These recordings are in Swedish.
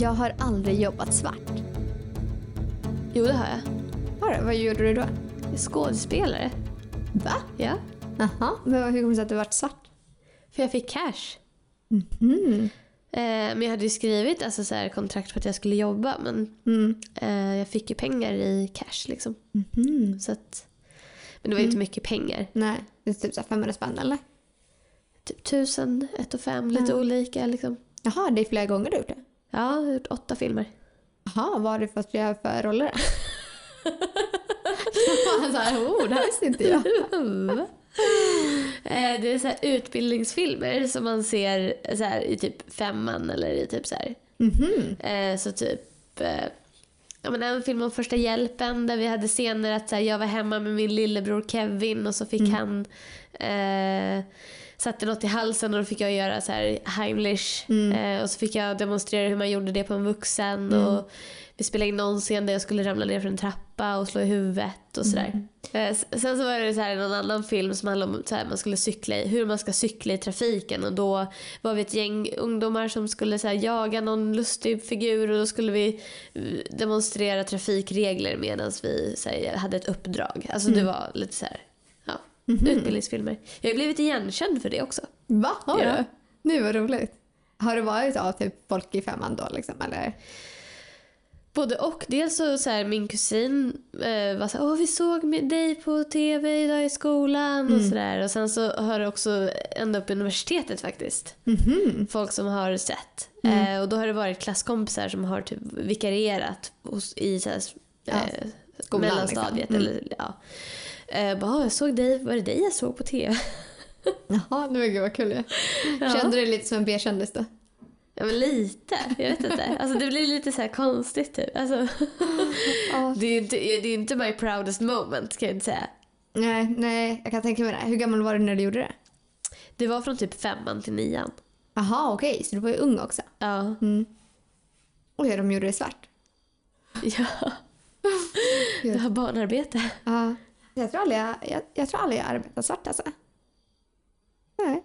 Jag har aldrig jobbat svart. Jo, det har jag. Har du? Vad gjorde du då? Skådespelare. Va? Ja. Jaha, men hur kommer det sig att du varit svart? För jag fick cash. Mm. Eh, men jag hade ju skrivit alltså, så här, kontrakt på att jag skulle jobba. Men Mm. eh, jag fick ju pengar i cash liksom. Mhm. Så att, men det var ju inte mycket pengar. Nej, det är typ så här 500 spänn eller? Typ tusen, ett och fem, lite olika liksom. Jaha, det är flera gånger du gjort det? Ja, jag har gjort åtta filmer. Jaha, vad har du fått göra för roller så här, oh, det här visste inte jag. Eh, det är så utbildningsfilmer som man ser så här, i typ femman eller i typ så här. Mhm. Eh, så typ eh, ja, men en film om första hjälpen där vi hade scener att så här, jag var hemma med min lillebror Kevin och så fick han eh, satte något i halsen och då fick jag göra så här Heimlich eh, och så fick jag demonstrera hur man gjorde det på en vuxen och vi spelade in någon scen där jag skulle ramla ner för en trappa och slå i huvudet och sådär. Eh, sen så var det så här någon annan film som handlade om så här, man skulle cykla i, hur man ska cykla i trafiken och då var vi ett gäng ungdomar som skulle så här, jaga någon lustig figur och då skulle vi eh, demonstrera trafikregler medan vi så här, hade ett uppdrag. Alltså det var lite så här, ja, utbildningsfilmer. Jag har blivit igenkänd för det också. Va? Har Ja. du? Nu vad roligt. Har det varit av typ folk i femman då liksom eller? Både och. Dels så, så här, min kusin eh, var så här, åh vi såg med dig på tv idag i skolan och sådär. Och sen så har det också ända upp i universitetet faktiskt. Mhm. Folk som har sett. Eh, och då har det varit klasskompisar som har typ vikarierat hos, i så här, eh, skolan, mellanstadiet. liksom. Eller, ja. eh, bara, "Åh, jag såg dig, var det dig jag såg på tv? Jaha, nu gud vad kul. Ja. Kände du dig lite som en B-kändis då? Ja men lite, jag vet inte. Alltså det blir lite så konstigt typ. Alltså, det är ju inte, det är inte my proudest moment kan jag inte säga. Nej, nej, jag kan tänka mig det. Hur gammal var du när du gjorde det? Det var från typ femman till nian. Jaha, okej, så du var ju ung också. Ja. Oj, de gjorde det svart. ja. Det var barnarbete. Ja. Jag tror aldrig jag, jag, jag, tror aldrig jag arbetat svart alltså. Nej.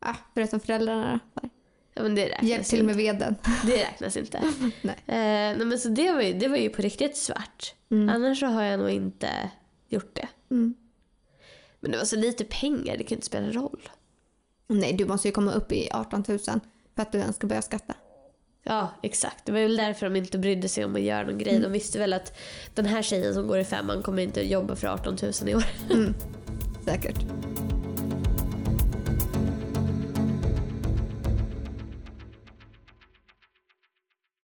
Ah, förutom föräldrarna då. Ja, men det Hjälp till ju med inte. veden. det räknas inte. Nej. Eh, nej, men så det, var ju, det var ju på riktigt svart. Annars så har jag nog inte gjort det. Mm. Men det var så lite pengar, det kan inte spela roll. Nej, du måste ju komma upp i 18 000 för att du ens ska börja skatta. Ja, exakt. Det var väl därför de inte brydde sig om att göra någon grej. De visste väl att den här tjejen som går i femman kommer inte jobba för 18 000 i år. Säkert.